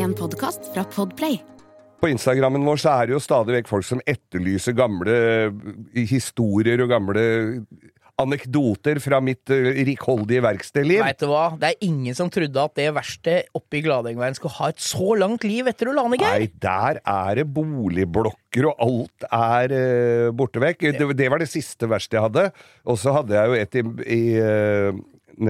En podkast fra Podplay. På Instagrammen vår så er det jo stadig vekk folk som etterlyser gamle eh, historier og gamle anekdoter fra mitt eh, rikholdige verkstedliv. Vet du hva? Det er ingen som trodde at det verkstedet oppe i Gladengveien skulle ha et så langt liv etter du la ned, Geir. Nei, der er det boligblokker, og alt er uh, borte vekk. Det, det var det siste verste jeg hadde. Og så hadde jeg jo et i, i, uh,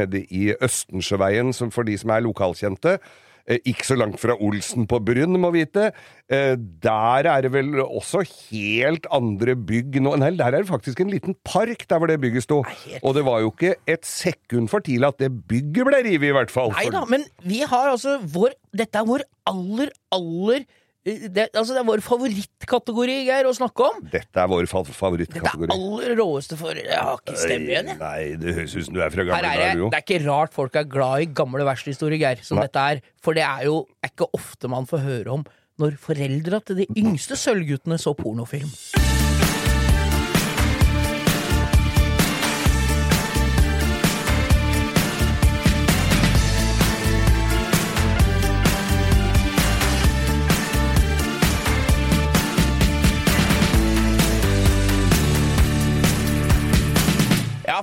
nede i Østensjøveien, som for de som er lokalkjente. Eh, Ikke så langt fra Olsen på Bryn, må vite. Eh, Der er det vel også helt andre bygg nå. Nei, der er det faktisk en liten park der hvor det bygget sto. Og det var jo ikke et sekund for tidlig at det bygget ble revet, i hvert fall. Nei da, men vi har altså vår Dette er vår aller, aller det, altså det er vår favorittkategori, Geir, å snakke om. Dette er vår fa- Dette er aller råeste for Jeg har ikke stemme igjen, jeg. Nei, det høres ut som du er fra gamle er det, dager, jo. det er ikke rart folk er glad i gamle verkstedhistorier, Geir, som Nei. dette er. For det er jo er ikke ofte man får høre om når foreldra til de yngste sølvguttene så pornofilm.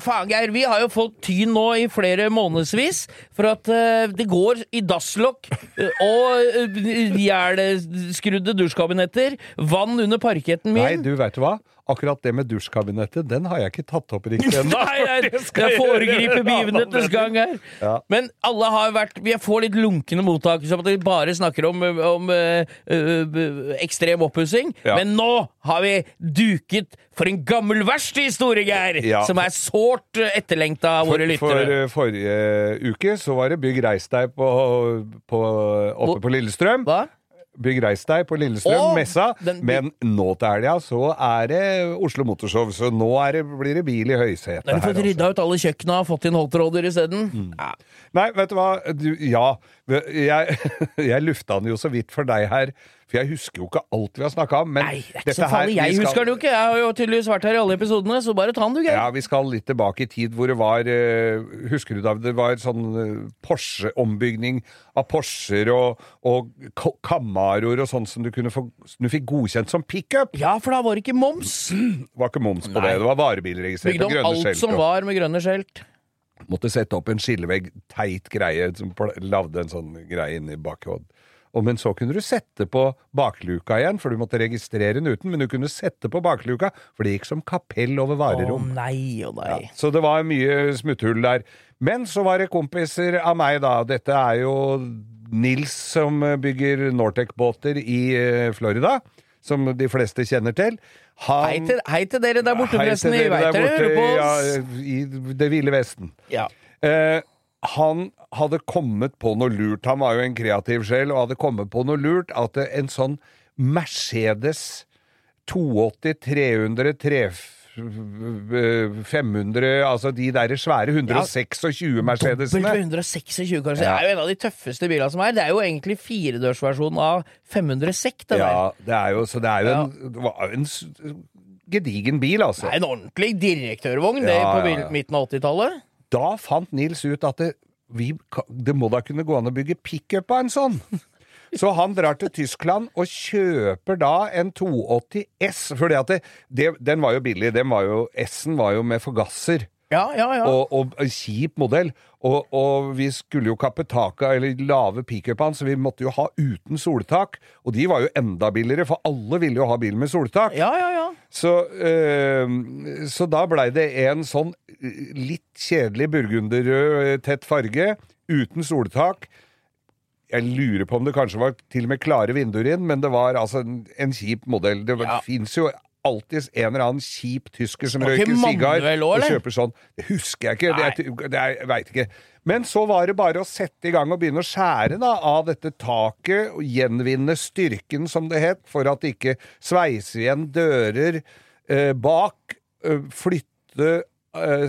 Faen, Geir. Vi har jo fått tyn nå i flere månedsvis for at uh, det går i dasslokk eh, og uh, jævlskrudde dusjkabinetter, vann under parketten min. Nei, du vet du hva? Akkurat det med dusjkabinettet, den har jeg ikke tatt opp riktig ennå. Nei, jeg, jeg foregriper begivenhetenes gang. her. Ja. Men alle har vært Vi får litt lunkne mottakelse om at vi bare snakker om, om øh, øh, ekstrem oppussing. Ja. Men nå har vi duket for en gammel verkstedhistorie, Geir! Ja. Som er sårt etterlengta av våre våre for lyttere. eh, forrige uke så var det Bygg reis deg på, på, oppe på Lillestrøm. Hva? Bygg reis deg på Lillestrøm, Åh, messa. den- Men nå til helga så er det Oslo Motorshow, så nå det, blir det bil i høysetet har du fått Altså. rydda ut alle kjøkkena og fått inn holdtråder isteden. Mm. Ja. Nei, vet du hva? Du, ja. Jeg, jeg lufta den jo så vidt for deg her, for jeg husker jo ikke alt vi har snakka om. Men Nei, det er ikke så her- farlig. Jeg skal- husker den jo ikke. Jeg har jo tydeligvis vært her i alle episodene, så bare ta den, du, Geir. Ja, vi skal litt tilbake i tid hvor det var eh, Husker du da det var sånn eh, Porsche-ombygging av Porscher og, og Camaroer og sånn som du kunne få du fikk godkjent som pickup? Ja, for da var det ikke moms. Det var ikke moms på Nei. det. Det var varebilregistrert Bygde og om alt som var med grønne skjelt. Måtte sette opp en skillevegg, teit greie, som lagde en sånn greie inni bakhodet. Og men så kunne du sette på bakluka igjen, for du måtte registrere den uten, men du kunne sette på bakluka, for det gikk som kapell over Å varerom. nei å nei. Ja, så det var mye smutthull der. Men så var det kompiser av meg, da. Dette er jo Nils som bygger Nortec-båter i eh, Florida, som de fleste kjenner til. Han, Hei til, hei til dere der borte, forresten. Vi veit dere hører på oss. Ja, I det ville vesten. Ja. Eh, han hadde kommet på noe lurt. Han var jo en kreativ sjel og hadde kommet på noe lurt. At en sånn Mercedes 280 300 3, 500 Altså de der svære 126 Mercedesene. Dobbelt med 126 kanskje. Det er jo en av de tøffeste bilene som er. Det er jo egentlig firedørsversjonen av 500 sekk, det Ja, der. det er jo, så det er jo en, var jo en gedigen bil, altså. Det er en ordentlig direktørvogn det Ja, på ja, midten av 80-tallet. Da fant Nils ut at det, vi, det må da kunne gå an å bygge pickup av en sånn. Så han drar til Tyskland og kjøper da en 280 S, det, den var jo billig. Den S-en var jo med forgasser. Ja, ja, ja. Og, og en kjip modell. Og, og vi skulle jo kappe taket, eller lave pickupene, så vi måtte jo ha uten soltak. Og de var jo enda billigere, for alle ville jo ha bil med soltak. ja, ja, ja. Så, øh, så da blei det en sånn eh, litt kjedelig burgunderrød, eh, tett farge, uten soltak. Jeg lurer på om det kanskje var til og med klare vinduer inn, men det var altså en, en kjip modell. Det Ja. fins jo alltid en eller annen kjip tysker som røyker sigar og kjøper sånn. Det husker jeg ikke. Det, er- det er, jeg veit ikke. Men så var det bare å sette i gang og begynne å skjære da, av dette taket, og gjenvinne styrken, som det het, for at det ikke sveiser igjen dører eh, bak, eh, flytte eh,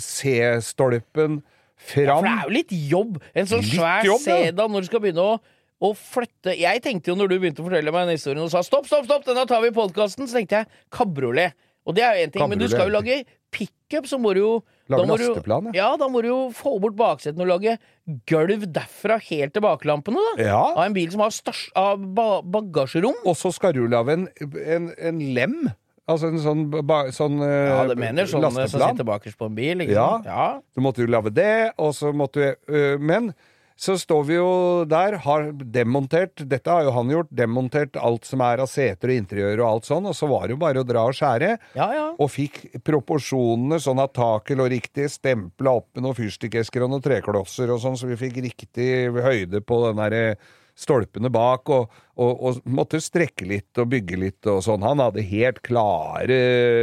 C-stolpen For fram. det er jo litt jobb. En sånn Litt svær jobb, ja. sedan når du skal begynne å, å flytte Jeg tenkte jo når du begynte å fortelle meg denne historien og sa stopp, stopp, stopp, denne tar vi i podkasten, så tenkte jeg kabriolet. Og det er jo én ting, men du skal jo lage pickup, så må du jo Lage må du, lasteplan, ja. ja, da må du jo få bort baksetene og lage gulv derfra helt til baklampene, da. Ja. Av en bil som har stars, av ba bagasjerom. Og så skal du lage en, en, en lem. Altså en sånn, ba, sånn eh, Ja, det mener sånn som lasteplan. sitter bakerst på en bil. Ikke Ja. sant? ja. Så måtte du lage det, og så måtte du øh, Men så står vi jo der, har demontert Dette har jo han gjort. Demontert alt som er av seter og interiør og alt sånn, og så var det jo bare å dra og skjære. Ja, ja. Og fikk proporsjonene sånn at taket lå riktig, stempla opp med noen fyrstikkesker og noen treklosser og sånn, så vi fikk riktig høyde på den derre stolpene bak, og, og, og måtte strekke litt og bygge litt og sånn. Han hadde helt klare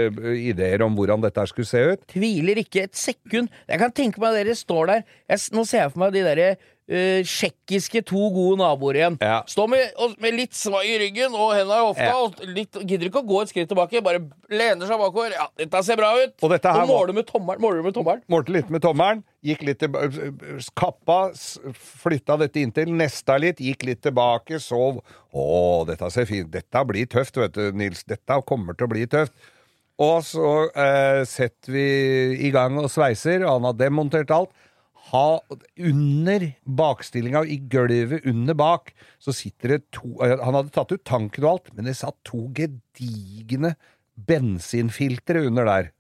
øh, ideer om hvordan dette skulle se ut. Tviler ikke et sekund. Jeg kan tenke meg at dere står der. Jeg, nå ser jeg for meg de derre eh, tsjekkiske to gode naboer igjen. Ja. Stå med, og, med litt svai i ryggen og henda i hofta. Ja. Og litt, gidder ikke å gå et skritt tilbake, bare lener seg bakover. Ja, dette ser bra ut. Og var- måler med tommelen. Måler med tommelen. Målte litt med tommelen, gikk litt tilbake, kappa, s- flytta dette inntil, nesta litt, gikk litt tilbake, sov. Å, dette ser fint Dette blir tøft, vet du, Nils. Dette kommer til å bli tøft. Og så eh, setter vi i gang og sveiser, og han har demontert alt. Ha, under bakstillinga, i gulvet under bak, så sitter det to eh, Han hadde tatt ut tanken og alt, men det satt to gedigne bensinfiltre under der.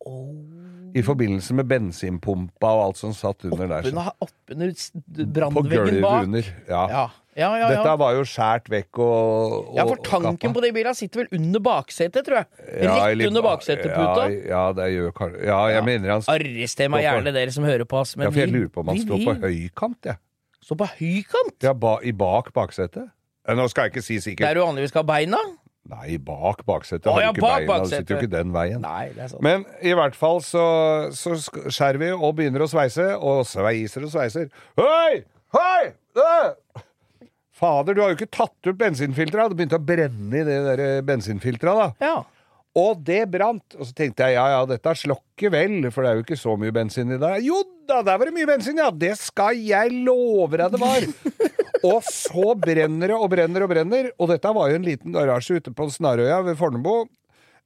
I forbindelse med bensinpumpa og alt som satt under der. Oppunder, oppunder brannveggen bak. under. Ja. Ja, ja, ja. Dette var jo skjært vekk og, og ja, for tanken på de bilene sitter vel under baksetet, tror jeg. Rett under bakseteputa. Ja, ja, det gjør Ja, jeg mener han Arrester meg gjerne, dere som hører på oss. Men ja, for jeg lurer på om han står på høykant, jeg. Står på høykant? Ja, ba, i bak baksetet. Nå skal jeg ikke si sikkert. Der du vanligvis skal ha beina? Nei, bak baksetet. Å, har ja, du ikke bak beina, du sitter jo ikke den veien. Nei, det er sant. Men i hvert fall så, så skjærer vi og begynner å sveise, og sveiser og sveiser. Hei! Hei! Øh! Fader, du har jo ikke tatt ut bensinfilteret. Det begynte å brenne i det der bensinfilteret, da. ja. Og det brant. Og så tenkte jeg ja, ja, dette slokker vel, for det er jo ikke så mye bensin i det. Jo da, der var det mye bensin, ja! Det skal jeg love deg det var! og så brenner det og brenner og brenner. Og dette var jo en liten garasje ute på Snarøya ved Fornebu.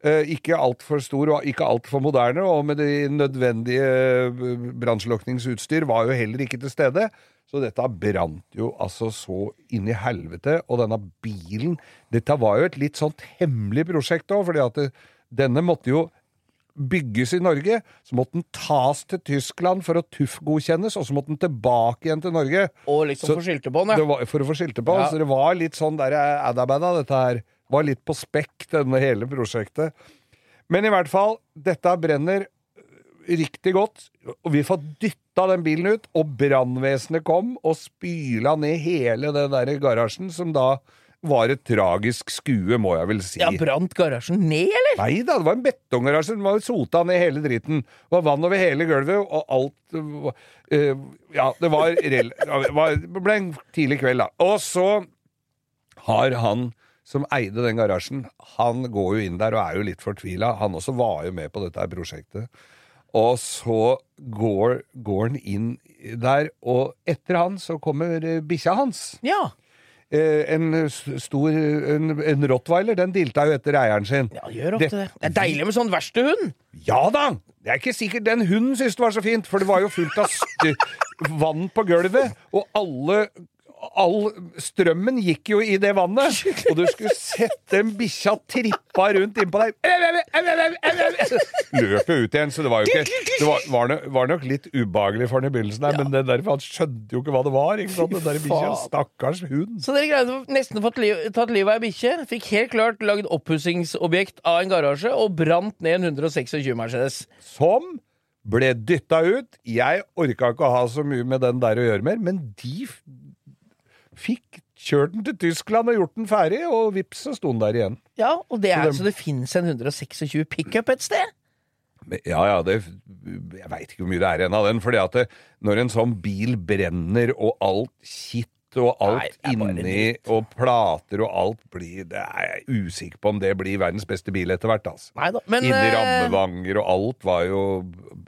Eh, ikke altfor stor og ikke altfor moderne, og med det nødvendige eh, brannslukningsutstyr var jo heller ikke til stede. Så dette brant jo altså så inn i helvete. Og denne bilen Dette var jo et litt sånt hemmelig prosjekt òg, fordi at det, denne måtte jo bygges i Norge. Så måtte den tas til Tyskland for å TUF-godkjennes, og så måtte den tilbake igjen til Norge. Og liksom Så få skiltebånd, ja. var, for å få skilte på. Ja. Så det var litt sånn der adabada, dette her. Var litt på spekk, denne hele prosjektet. Men i hvert fall, dette brenner riktig godt. Og vi får dytta den bilen ut, og brannvesenet kom og spyla ned hele den der garasjen, som da var et tragisk skue, må jeg vel si. Ja, Brant garasjen ned, eller? Nei da, det var en betonggarasje. Den var sota ned hele dritten. Det var vann over hele gulvet, og alt uh, Ja, det var, det var Det ble en tidlig kveld, da. Og så har han som eide den garasjen, han går jo inn der og er jo litt fortvila. Han også var jo med på dette prosjektet. Og så går, går han inn der, og etter han så kommer eh, bikkja hans. Ja. Eh, en s- stor en, en rottweiler, den dilta jo etter eieren sin. ja, gjør ofte det. Det er deilig med sånn verkstedhund. Ja da! Det er ikke sikkert den hunden syntes det var så fint, for det var jo fullt av vann på gulvet, og alle All strømmen gikk jo i det vannet, og du skulle sett en bikkja trippa rundt innpå deg. Løp jo ut igjen, så det var jo ikke Det var, var, nok, var nok litt ubehagelig for han i begynnelsen, her, men det der, han skjønte jo ikke hva det var. Ikke sant? Den der bikkja. Stakkars hund. Så dere greide nesten å få tatt livet av ei bikkje. Fikk helt klart lagd oppussingsobjekt av en garasje, og brant ned en 126 Mercedes. som ble dytta ut. Jeg orka ikke å ha så mye med den der å gjøre mer, men de fikk kjørt den til Tyskland og gjort den ferdig, og vips, så sto den der igjen. Ja, og det er Så det- så det fins en 126 pickup et sted? Ja, ja, det Jeg veit ikke hvor mye det er igjen av den, fordi at det, når en sånn bil brenner, og alt kitt og alt Nei, er inni, og plater og alt blir Det er jeg usikker på om det blir verdens beste bil etter hvert, altså. Men Inni eh, rammevanger og alt var jo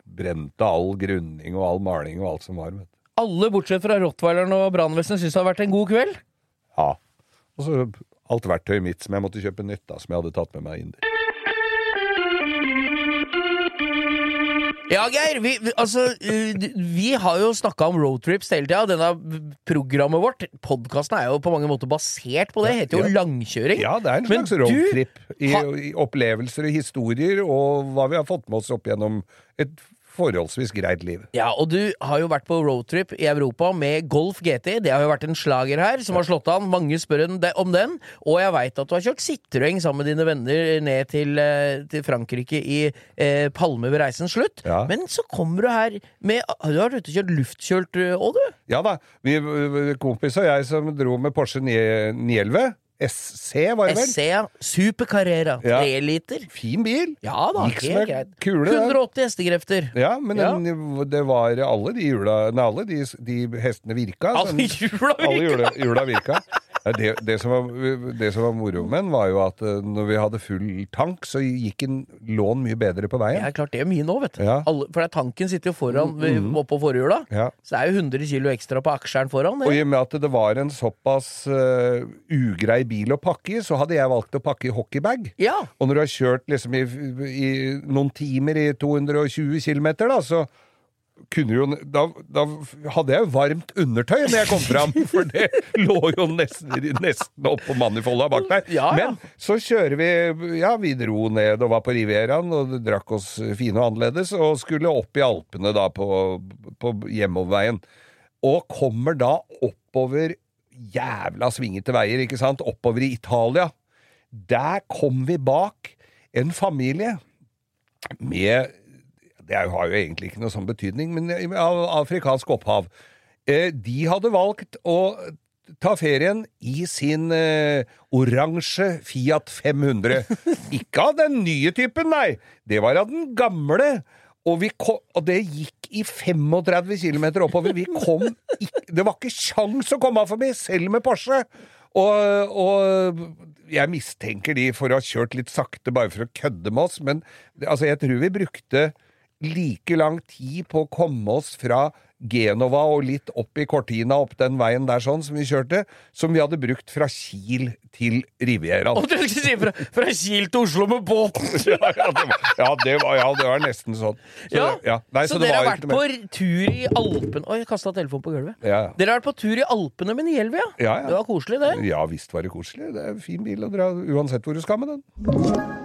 brente, all grunning og all maling og alt som var. Vet du. Alle bortsett fra rottweileren og brannvesenet syns det har vært en god kveld. Ja. Og så alt verktøyet mitt som jeg måtte kjøpe nytt, da, som jeg hadde tatt med meg inn der. Ja, Geir. Vi, vi, altså, uh, vi har jo snakka om roadtrips hele tida. Denne programmet vårt, podkasten, er jo på mange måter basert på det. Det heter jo Ja. langkjøring. Ja, det er en slags roadtrip i, i opplevelser og historier, og hva vi har fått med oss opp gjennom et forholdsvis greit liv. Ja, og du har jo vært på roadtrip i Europa med Golf GT. Det har jo vært en slager her som har slått an. Mange spør om den. Og jeg veit at du har kjørt Citroën sammen med dine venner ned til, eh, til Frankrike i eh, Palme ved reisens slutt. Ja. Men så kommer du her med Du har ute kjørt luftkjølt òg, du. Ja da. Vi, kompis og jeg som dro med Porsche 911, SC var det vel? SC, Super Carrera. Ja. Tre liter. Fin bil. Ja da, Gikk helt greit. kule, 180 hestekrefter. Ja, men Ja. Den, det var alle de hjula Nei, alle de, de hestene virka. Alle hjula virka! alle jula, hjula virka. Ja, det, det, som var, det som var moro med den, var jo at eh, når vi hadde full tank, så gikk den lån mye bedre på veien. er klart det er mye nå, vet du. Ja. Alle, for tanken sitter jo foran Mm, oppå forhjula. Ja. Så det er jo 100 kilo ekstra på aksjeren foran. Og i og med at det var en såpass uh, ugrei bil å pakke i, så hadde jeg valgt å pakke i hockeybag. Ja. Og når du har kjørt liksom i, i noen timer i 220 km, da, så jo da, da hadde jeg varmt undertøy når jeg kom fram, for det lå jo nesten, nesten oppå manifolda bak der. Ja, ja. Men så kjører vi Ja, vi dro ned og var på Rivieraen og drakk oss fine og annerledes, og skulle opp i Alpene da på, på hjemoverveien. Og kommer da oppover jævla svingete veier, ikke sant? Oppover i Italia. Der kom vi bak en familie med Det har jo egentlig ikke noe sånn betydning, men av afrikansk opphav. Eh, De hadde valgt å ta ferien i sin eh, oransje Fiat 500. Ikke av den nye typen, nei! Det var av den gamle. Og, vi kom, og det gikk i 35 km oppover. Vi kom ikke Det var ikke sjans å komme av forbi, selv med Porsche! Og, og jeg mistenker de for å ha kjørt litt sakte bare for å kødde med oss, men altså, jeg tror vi brukte like lang tid på å komme oss fra Genova og litt opp i Cortina, opp den veien der sånn som vi kjørte, som vi hadde brukt fra Kiel til Rivieraen. Og du skulle si fra, fra Kiel til Oslo med båt! Ja, ja, det var, ja, det var, ja, det var nesten sånn. Så, Ja. ja. Nei, så, så dere har vært på tur i Alpene Oi, jeg kasta telefonen på gulvet. ja. Dere har vært på tur i Alpene med Nielvi, ja? Ja, ja. Det var koselig, det. ja visst var det koselig. Det er en fin bil å dra uansett hvor du skal med den.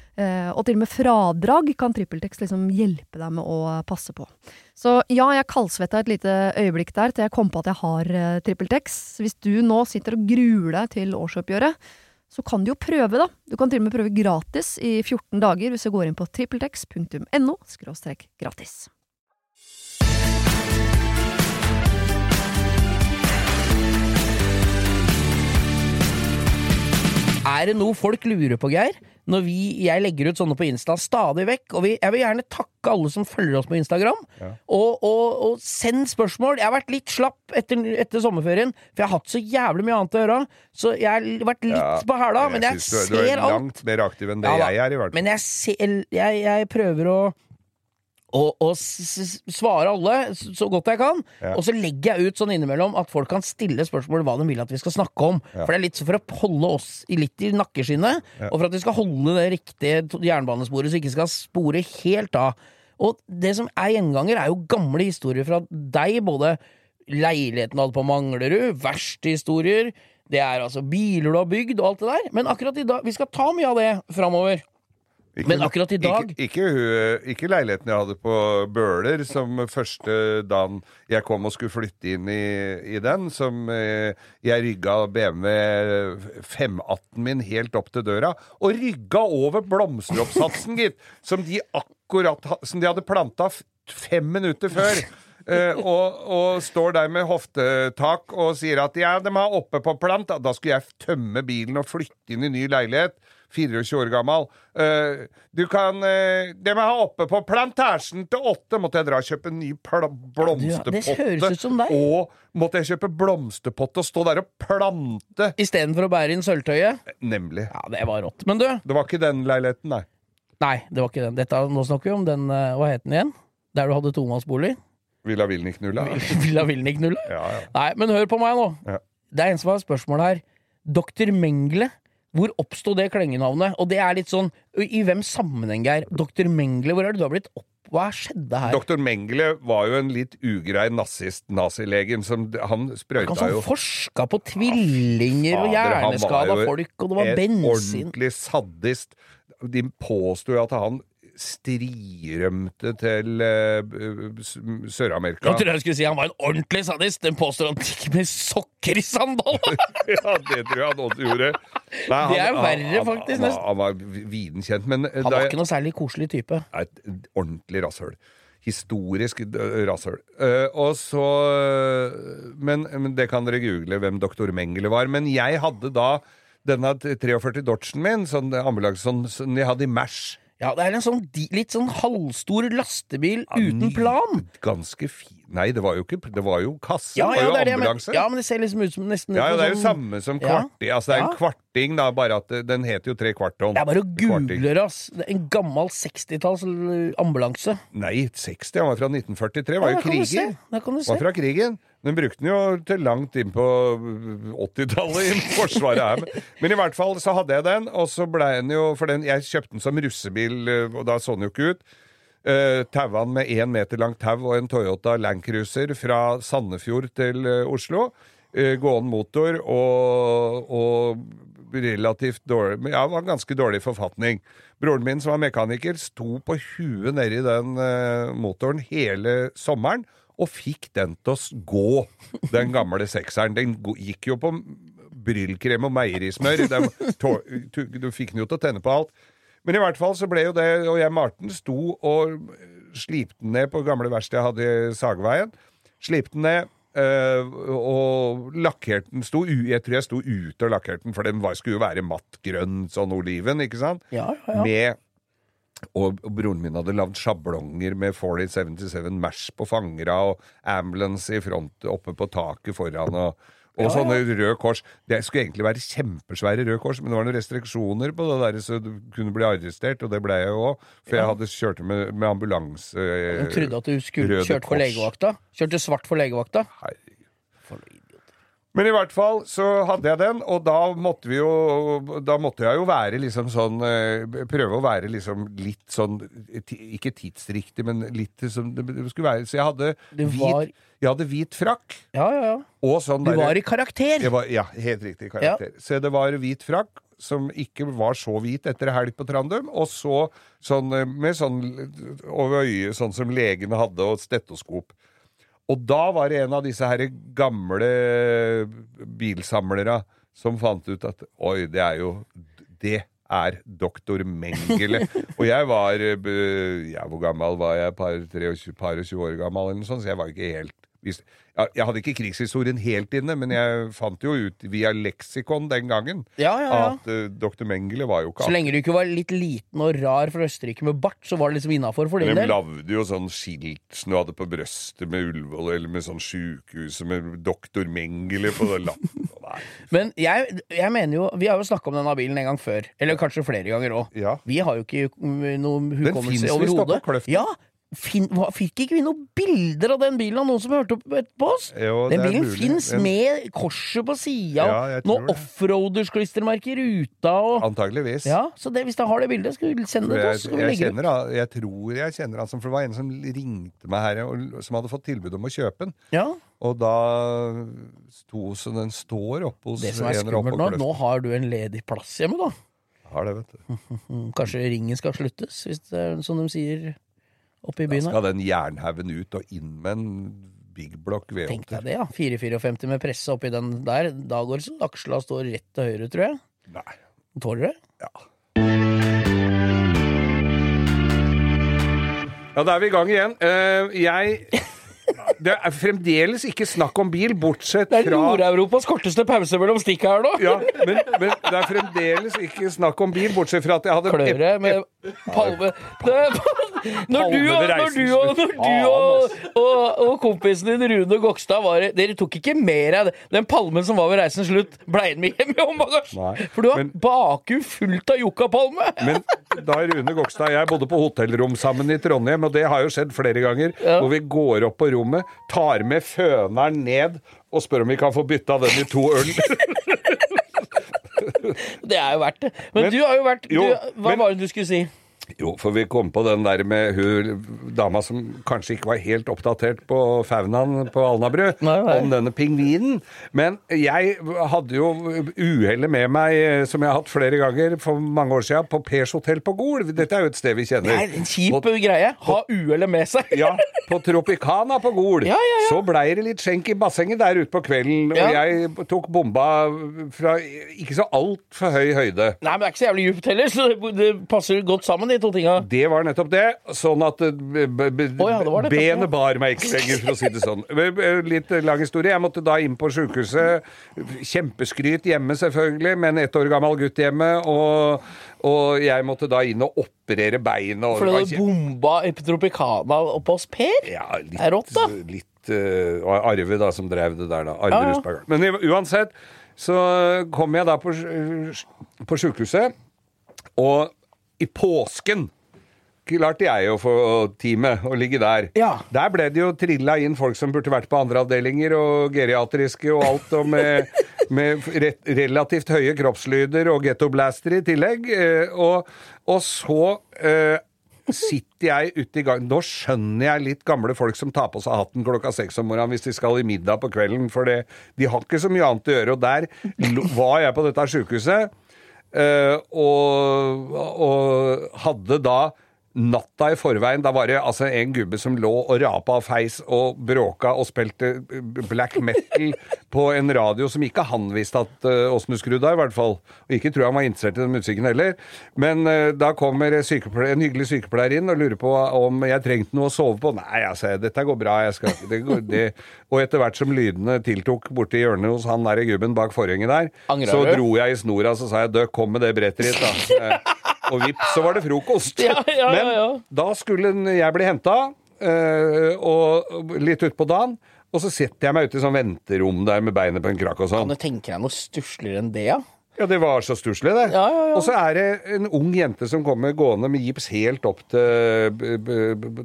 Eh, og til og med fradrag kan TrippelTex liksom hjelpe deg med å passe på. Så ja, jeg kaldsvetta et lite øyeblikk der til jeg kom på at jeg har uh, TrippelTex. Hvis du nå sitter og gruer deg til årsoppgjøret, så kan du jo prøve, da. Du kan til og med prøve gratis i 14 dager hvis du går inn på trippeltex.no gratis. Er det noe folk lurer på, Geir? Når vi, jeg legger ut sånne på Insta stadig vekk, og vi, jeg vil gjerne takke alle som følger oss på Instagram. Ja. Og, og, og send spørsmål. Jeg har vært litt slapp etter, etter sommerferien, for jeg har hatt så jævlig mye annet å gjøre. Så jeg har vært litt Ja, på hæla, men jeg jeg ser alt. du er langt mer aktiv enn det Ja jeg er, i hvert fall. Men jeg, ser, jeg, jeg prøver å og, og svare alle så godt jeg kan. Ja. Og så legger jeg ut sånn innimellom at folk kan stille spørsmål hva de vil at vi skal snakke om. Ja. For det er litt for å holde oss i litt i nakkeskinnet, Ja. og for at vi skal holde det riktige jernbanesporet, så vi ikke skal spore helt av. Og det som er gjenganger, er jo gamle historier fra deg, både leiligheten du hadde på Manglerud, verste historier, det er altså biler du har bygd, og alt det der. Men akkurat i dag Vi skal ta mye av det framover. Ikke- Men akkurat i dag- Ikke, ikke, ikke leiligheten jeg hadde på Bøler, som første dagen jeg kom og skulle flytte inn i, i den, som eh, jeg rygga BMW 518 min helt opp til døra, og rygga over blomsteroppsatsen, gitt, som de akkurat Som de hadde planta fem minutter før. Uh, og, og står der med hoftetak og sier at ja, de har oppe på plant. Da- Da skulle jeg tømme bilen og flytte inn i ny leilighet. 24 år gammel. Eh, du kan Det De må ha oppe på plantasjen til åtte. Måtte jeg dra og kjøpe en ny blomsterpotte. det deg. Og måtte jeg kjøpe blomsterpotte og stå der og plante. Istedenfor å bære inn sølvtøyet. Nemlig. Ja, det var rått. Men du, Det var ikke den leiligheten, nei. nei, det var ikke den. Dette, nå snakker vi om den eh, Hva het den igjen? Der du hadde tomannsbolig? Villa Vilnik-nulla. Villa Vilnik-nulla? Ja, ja. Nei, men hør på meg nå. Ja. Det er en som har spørsmål her. Doktor Mengle. Hvor oppsto det klengenavnet? Og det er litt sånn I hvem sammenheng, Geir? Doktor Mengele, hvor er det du har blitt opp... Hva skjedde her? Doktor Mengele var jo en litt ugrei nazist, nazilegen, som Han Han sprøyta som jo forska på tvillinger og Fader, han hjerneskada folk, og det var bensin en bensin ordentlig sadist. De påsto jo at han strirømte til uh, Sør-Amerika. Jeg trodde jeg skulle si han var en ordentlig sadist. Den påstår han gikk med sokker i sandaler! ja, det tror jeg han også gjorde. Nei, Det er verre, faktisk, Han, han, var viden kjent, men eh, Han var ikke noe særlig koselig type. et ordentlig rasshøl. Historisk rasshøl. Uh, og så men, men det kan dere google hvem doktor Mengele var. Men jeg hadde da denne 43 Dodgen min, sånn ambulanse, sånn, sånn jeg hadde i Mash. Ja, det er en sånn litt sånn halvstor lastebil Ja, uten plan. Ganske fin Nei, det var jo ikke Det var jo kasse. Ja, ja, det var jo ambulanse. ja, men det ser liksom ut som nesten Ja, ja, det er jo sånn- samme som Ja. Altså, det er en Ja. Kvarting, da, bare at den heter jo tre kvarton. Det er bare å google ass. Det er en gammel 60-talls ambulanse. Nei, 60. Han var fra 1943. Var Ja, jo kriger. Var fra krigen. Den brukte den jo til langt inn på 80-tallet i Forsvaret her. Men i hvert fall så hadde jeg den, og så ble den jo For den, jeg kjøpte den som russebil, eh, og da så den jo ikke ut. Uh, Taua den med én meter langt tau og en Toyota Landcruiser fra Sandefjord til uh, Oslo. Uh, gående motor og, og relativt dårlig Jeg var ganske dårlig forfatning. Broren min, som var mekaniker, sto på huet nedi den eh, motoren hele sommeren. Og fikk den til å gå, den gamle sekseren. Den gikk jo på bryllkrem og meierismør. Du fikk den jo til å tenne på alt. Men i hvert fall så ble jo det Og jeg Marten sto og slipte den ned på gamle verkstedet jeg hadde i Sageveien. Slipte den ned. Eh, og lakkerte den sto, Jeg tror jeg sto ute og lakkerte den, for den var, skulle jo være matt grønn, sånn oliven, ikke sant? Ja, ja, ja. Med og, og broren min hadde lagd sjablonger med 4077 Mash på fangera og ambulance i front oppe på taket foran og, og sånne røde kors. Det skulle egentlig være kjempesvære røde kors, men det var noen restriksjoner på det der, så du kunne bli arrestert, og det ble jeg jo òg. For jeg hadde kjørt med, med ambulanse Du trodde at du skulle kjørt for legevakta? Kjørte svart for legevakta? Herregud. Men i hvert fall så hadde jeg den, og da måtte vi jo Da måtte jeg jo være liksom sånn eh, Prøve å være liksom litt sånn Ikke tidsriktig, men litt som det skulle være. Så jeg hadde hvit, jeg hadde hvit frakk Ja, ja, ja. og sånn Du der, var i karakter! var, Ja, helt riktig karakter. Så det var hvit frakk, som ikke var så hvit etter helg på Trandum, og så sånn eh, med sånn over øyet, sånn som legene hadde, og stetoskop. Og da var det en av disse her gamle bilsamlere som fant ut at oi, det er jo Det er doktor Mengele. og jeg var eh, Ja, hvor gammel var jeg? Par, 23, par og 20 år gammel, eller noe sånt, så jeg var ikke helt hvis, ja, Jeg hadde ikke krigshistorien helt inne, men jeg fant jo ut via leksikon den gangen Ja, ja, ja. at uh, doktor Mengele var jo ikke Så lenge du ikke var litt liten og rar fra Østerrike med bart, så var det liksom innafor for din De del. lagde jo sånn skilt som du hadde på brøstet med Ullevål, eller med sånn sjukehuset med doktor Mengele på lappen. Men jeg, jeg mener jo Vi har jo snakka om denne bilen en gang før. Eller kanskje flere ganger òg. Vi har jo ikke noe hukommelse overhodet. Den fins visst på Kløften. Ja, fin, fikk ikke vi noen bilder av den bilen av noen som hørte opp på oss? Jo, den bilen fins Den- med korset på sida, Ja, jeg noen offroaders-klistremerker i ruta og Antageligvis. Ja, så det, hvis jeg har det bildet, skal vi sende det til oss. Jeg, ut. kjenner, jeg tror jeg kjenner han som For det var en som ringte meg her, og, som hadde fått tilbud om å kjøpe den. Ja, Og da sto så den står oppe hos Det som er skummelt nå, nå har du en ledig plass hjemme, da. Har det, vet du. Kanskje ringen skal sluttes, hvis det er sånn de sier oppe i byen Da Skal den jernhaugen ut og inn med en big block Tenk deg det, ja. 454 med presse oppi den der. Da går det så aksla står rett til høyre, tror jeg. Nei. Tåler det? Ja. Ja, da er vi i gang igjen. Uh, jeg Det er fremdeles ikke snakk om bil, bortsett fra Det er Nord-Europas korteste pause mellom stikk her nå. ja, men, men det er fremdeles ikke snakk om bil, bortsett fra at jeg hadde Kløre med palme Når du og, når du og, når du og, og, og kompisen din Rune Gokstad var Dere tok ikke mer av det. Den palmen som var ved reisens slutt, blei den med hjem i håndbagasjen? For du har baku bakhjul fullt av yuccapalme! Men da Rune Gokstad og jeg bodde på hotellrom sammen i Trondheim, og det har jo skjedd flere ganger, Ja. hvor vi går opp på rommet, tar med føneren ned og spør om vi kan få bytta den i to øl. Det er jo verdt det. Men, Men- du har jo vært Jo, du, Hva men- var det du skulle si? Jo, for vi kom på den der med hun dama som kanskje ikke var helt oppdatert på faunaen på Alnabru, Nei, nei. om denne pingvinen. Men jeg hadde jo uhellet med meg, som jeg har hatt flere ganger for mange år siden, på Pers hotell på Gol. Dette er jo et sted vi Det kjenner. er en kjip På- greie. Ha uhellet med seg. Ja, på Tropicana på Gol. Ja, ja, ja. Så blei det litt skjenk i bassenget der ute på kvelden, og jeg tok bomba fra ikke så altfor høy høyde. Nei, men det er ikke så jævlig djupt heller, så det, det passer godt sammen, de to tinga. Det var nettopp det. Sånn at eh, benet bar meg ikke lenger, for å si det sånn. Litt lang historie. Jeg måtte da inn på sjukehuset. Kjempeskryt hjemme, selvfølgelig, med en ett år gammel gutt hjemme. Og, og jeg måtte da inn og operere beinet. Fordi du bomba Epitropicana oppe hos Per? ja, litt, Det er rått, da. Litt uh, Arve, da, som drev det der, da. Arve Ja, ja. Men uansett så kom jeg da på, på sjukehuset, og i påsken klarte jeg å få teamet å ligge der. Ja. Der ble det jo trilla inn folk som burde vært på andre avdelinger, og geriatriske og alt, og med, med re relativt høye kroppslyder og gettoblaster i tillegg. eh, Og, og så eh, sitter jeg ute i gang Nå skjønner jeg litt gamle folk som tar på seg hatten klokka seks om morgenen hvis de skal i middag på kvelden, for det, de har ikke så mye annet å gjøre. Og der var jeg på dette sjukehuset, eh, og, og hadde da Natta i forveien, da var det altså en gubbe som lå og rapa av feis og bråka og spilte black metal på en radio som ikke han visste at åssen uh, du skrudde av, i hvert fall. Og ikke tror jeg han var interessert i den musikken heller. Men uh, da kommer en hyggelig sykepleier inn og lurer på om jeg trengte noe å sove på. Nei, altså, dette går bra. Jeg skal, det går, det. Og etter hvert som lydene tiltok borti hjørnet hos han der gubben bak forhenget der, Angrer så du? dro jeg i snora så sa jeg dø, kom med det brettet ditt, da. Eh, Og vips, så var det frokost. Ja, ja, ja, ja. Men da skulle jeg bli henta, og litt utpå dagen. Og så setter jeg meg ute i sånn venterom der med beinet på en krakk og Kan sånn. du tenke deg noe stussligere enn det, ja? Ja, det var så stusslig, det. Ja, ja, ja. Og så er det en ung jente som kommer gående med gips helt opp til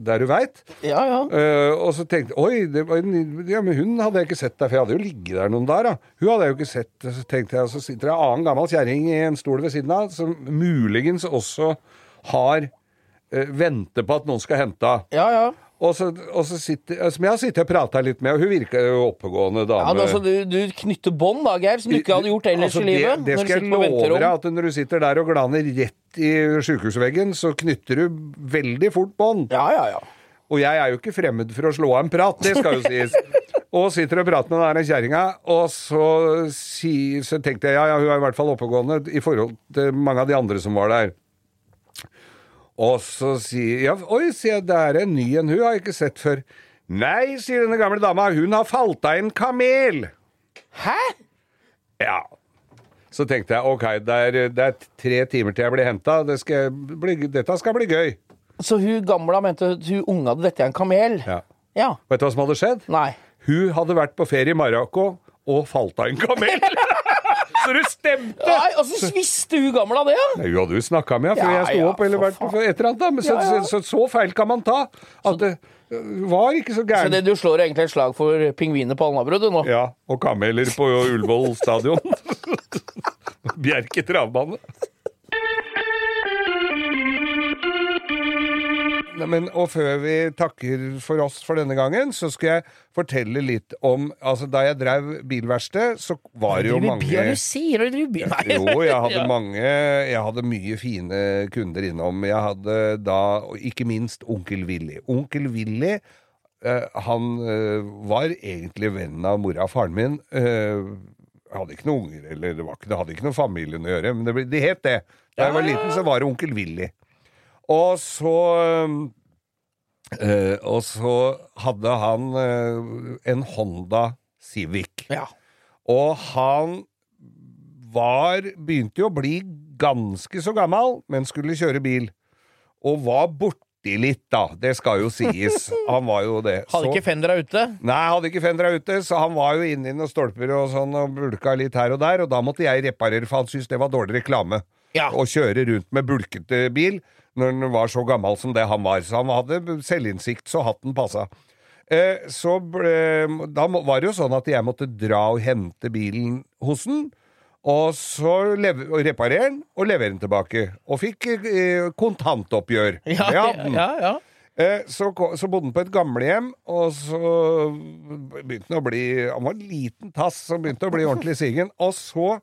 der du veit. Ja, ja. Uh, og så tenkte Oi, det var en, ja, men hun hadde jeg ikke sett der, for jeg hadde jo ligget der noen dager. da. Hun hadde jeg jo ikke sett. Så tenkte jeg, og så sitter det en annen gammel kjerring i en stol ved siden av, som muligens også har uh, venter på at noen skal hente henne. Ja, ja. Og så, og så sitter, som jeg har sittet og prata litt med, og hun virker jo oppegående ja men altså, du, du knytter bånd, da, Geir, som du ikke hadde gjort ellers Altså, i livet. Det, det skal jeg love deg, at når du sitter der og glaner rett i sjukehusveggen, så knytter du veldig fort bånd. Ja, ja, ja. Og jeg er jo ikke fremmed for å slå av en prat, det skal jo sies. Og sitter og prater med den kjerringa, og så, si, så tenkte jeg ja, ja, hun er i hvert fall oppegående i forhold til mange av de andre som var der. Og så sier ja, Oi, sier jeg, det er en ny en, hun har jeg ikke sett før. Nei, sier denne gamle dama, hun har falt av en kamel. Hæ? Ja. Så tenkte jeg ok, det er, det er tre timer til jeg blir henta. Det dette skal bli gøy. Så hun gamla mente at hun unga hadde dette er en kamel? Ja. Ja. Vet du hva som hadde skjedd? Nei. Hun hadde vært på ferie i Marokko og falt av en kamel. Så du stemte! Nei, og så visste hun gamla det, ja! Nei, Hun hadde jo snakka med henne før Ja, jeg sto ja, opp, eller vært et eller annet. da. Men så, Ja, ja. Så, så, så feil kan man ta. At det var ikke så Så det, du slår egentlig et slag for pingviner på Alnabru, du nå? Ja, og kameler på Ullevål stadion. Bjerke travbane. Men, og før vi takker for oss for denne gangen, så skal jeg fortelle litt om Altså, da jeg drev bilverksted, så var det jo mange Hva du sier du? Driver bil? Nei. Jo, jeg hadde Ja. mange Jeg hadde mye fine kunder innom. Jeg hadde da ikke minst onkel Willy. Onkel Willy eh, han eh, var egentlig vennen av mora og faren min. Eh, hadde ikke noen unger, eller det, var ikke, det hadde ikke noe familien å gjøre, men det, ble- det het det. Da jeg var liten, så var det onkel Willy. Og så eh, Og så hadde han eh, en Honda Civic. Ja. Og han var Begynte jo å bli ganske så gammel, men skulle kjøre bil. Og var borti litt, da. Det skal jo sies. Han var jo det. Hadde Så- ikke fendera ute? Nei, hadde ikke fendra ute, så han var jo inni noen stolper og sånn og bulka litt her og der, og da måtte jeg reparere, for han syntes det var dårlig reklame. Ja. Å kjøre rundt med bulkete bil når han var så gammel som det han var. Så han hadde selvinnsikt så hatten passa. Eh, så ble, da var det jo sånn at jeg måtte dra og hente bilen hos den. Og så reparere den og levere den tilbake. Og fikk eh, kontantoppgjør. Ja, Det ja, hadde ja, ja. Eh, Så, så bodde han på et gamlehjem, og så begynte han å bli Han var en liten tass som begynte å bli ordentlig sigen. Og så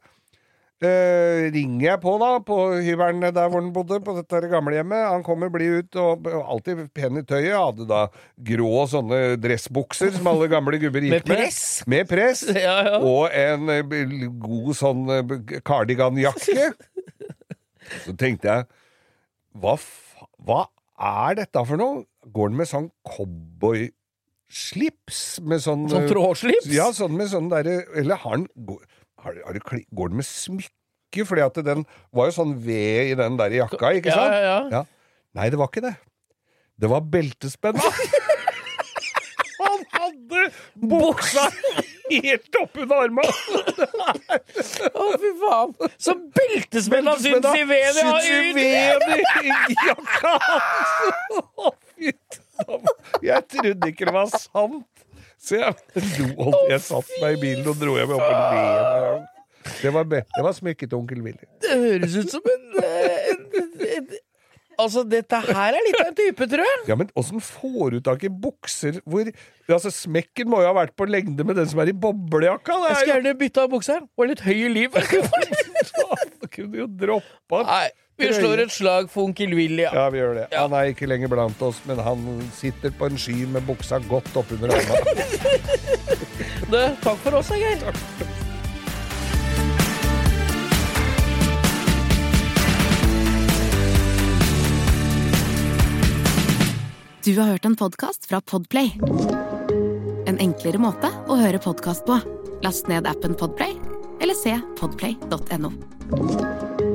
eh, ringer jeg på, da, på hybelen der hvor han bodde, på dette gamlehjemmet. Han kommer blid ut, og alltid pen i tøyet. Hadde da grå sånne dressbukser som alle gamle gubber gikk Med press? Med press. Ja, ja. Og en eh, god sånn eh, kardiganjakke. Så tenkte jeg hva, hva er dette for noe? Går den med sånn cowboyslips? Med sånn Sånn trådslips? Ja, sånn med sånn derre Eller har går, har, har det, går den med smykke? Fordi at den var jo sånn ved i den der jakka, ikke Ja, sant? ja, ja. Nei, det var ikke det. Det var beltespenna. Han hadde buksa helt oppunder armene! Å, fy faen! Så beltespenna syns i vedet! ja, Syns i jakka hans! Å, fy faen. Jeg trodde ikke det var sant. Så jeg lo Jeg satt meg i bilen og dro hjem og bare le. Det var, det var smykket onkel Willy. Det høres ut som en, en, en, en Altså, dette her er litt av en type, tror jeg. Ja, men åssen får du tak i bukser hvor Altså, Smekken må jo ha vært på lengde med den som er i boblejakka! Jeg skulle er gjerne bytta bukse her. Og litt høy i livet. kunne jo droppa Nei, vi slår et slag for onkel Willy, ja. Ja, vi gjør det. Han er ikke lenger blant oss, men han sitter på en sky med buksa godt oppunder armene. Du, takk for oss, Geir. Du har hørt en podcast fra Podplay. En enklere måte å høre podcast på. Last ned appen Podplay, eller se podplay.no.